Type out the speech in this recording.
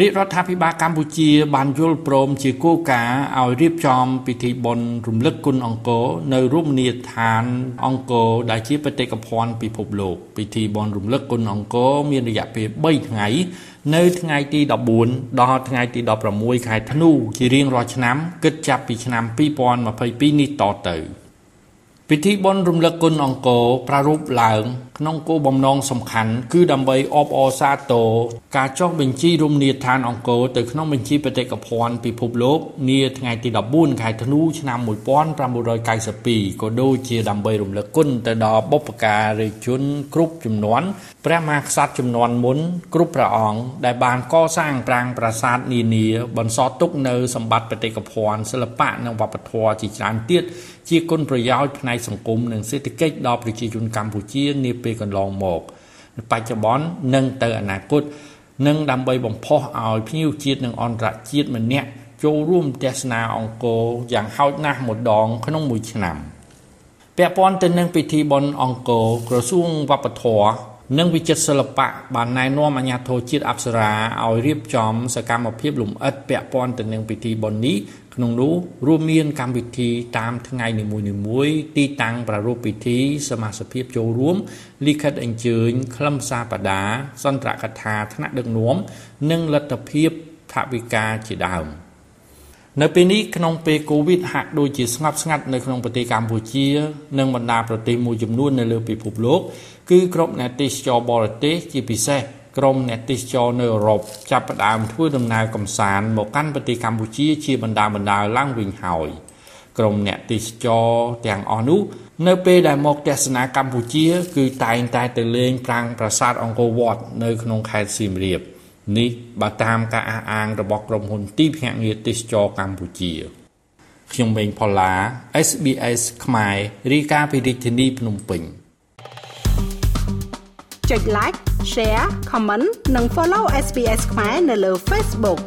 រាជរដ្ឋាភិបាលកម្ពុជាបានយល់ព្រមជាគោលការណ៍ឲ្យរៀបចំពិធីបុណ្យរំលឹកគុណអង្គរនៅរមណីយដ្ឋានអង្គរដែលជាបេតិកភណ្ឌពិភពលោកពិធីបុណ្យរំលឹកគុណអង្គរមានរយៈពេល3ថ្ងៃនៅថ្ងៃទី14ដល់ថ្ងៃទី16ខែធ្នូជារៀងរាល់ឆ្នាំគិតចាប់ពីឆ្នាំ2022នេះតទៅ ពិធីបុណ្យរំលឹកគុណអង្គរប្រារព្ធឡើង ក្នុងគោលបំណងសំខាន់គឺដើម្បីអបអរសាទរការចុះបញ្ជីរមណីយដ្ឋានអង្គរទៅក្នុងបញ្ជីបេតិកភណ្ឌពិភពលោកនាថ្ងៃទី14ខែធ្នូឆ្នាំ1992ក៏ដូចជាដើម្បីរំលឹកគុណទៅដល់បុព្វការីជនគ្រប់ជំនាន់ព្រះមហាក្សត្រជំនាន់មុនគ្រប់ព្រះអង្គដែលបានកសាងប្រាង្គប្រាសាទនានាបន្សល់ទុកនៅសម្បត្តិបេតិកភណ្ឌសិល្បៈនិងវប្បធម៌ជាច្រើនទៀតជាគុណប្រយោជន៍ផ្នែកសង្គមនិងសេដ្ឋកិច្ចដល់ប្រជាជនកម្ពុជានាពេលកន្លងមកបច្ចុប្បន្ននិងទៅអនាគតនិងដើម្បីបំផុសឲ្យភ្ញៀវជាតិនិងអន្តរជាតិម្នាក់ចូលរួមទស្សនាអង្គរយ៉ាងហោចណាស់ម្ដងក្នុងមួយឆ្នាំពាក់ព័ន្ធទៅនឹងពិធីបុណ្យអង្គរក្រសួងវប្បធម៌ និងវិចិត្រសិល្បៈបានណែនាំអាជ្ញាធរជាតិអប្សរាឲ្យរៀបចំសកម្មភាពលម្អិតពាក់ព័ន្ធទៅនឹងពិធីបុណ្យនេះក្នុងនោះរួមមានកម្មវិធីតាមថ្ងៃនីមួយៗទីតាំងប្រារព្ធពិធីសមាជិកចូលរួមលិខិតអញ្ជើញខ្លឹមសារបដាសន្ទរកថាថ្នាក់ដឹកនាំនិងលទ្ធភាពថវិកាជាដើម នៅពេលនេះក្នុងពេលកូវីដហាក់ដូចជាស្ងប់ស្ងាត់នៅក្នុងប្រទេសកម្ពុជា និងបណ្ដាប្រទេសមួយចំនួននៅលើពិភពលោកគឺក្រុមអ្នកទេសចរបរទេសជាពិសេសក្រុមអ្នកទេសចរនៅអឺរ៉ុបចាប់ផ្ដើមធ្វើដំណើរកំសាន្តមកកាន់ប្រទេសកម្ពុជាជាបណ្ដាបណ្ដាឡើងវិញហើយក្រុមអ្នកទេសចរទាំងអស់នោះនៅពេលដែលមកទស្សនាកម្ពុជា គឺតែងតែទៅលេងប្រាង្គប្រាសាទអង្គរវត្តនៅក្នុងខេត្តសៀមរាប នេះបើតាមការអះអាងរបស់ក្រុមហ៊ុនទីភ្នាក់ងារទេសចរកម្ពុជាខ្ញុំម៉េងផល្លា SBS ខ្មែររាយការណ៍ពីរាជធានីភ្នំពេញចុច like share comment និង follow SBS ខ្មែរនៅលើ Facebook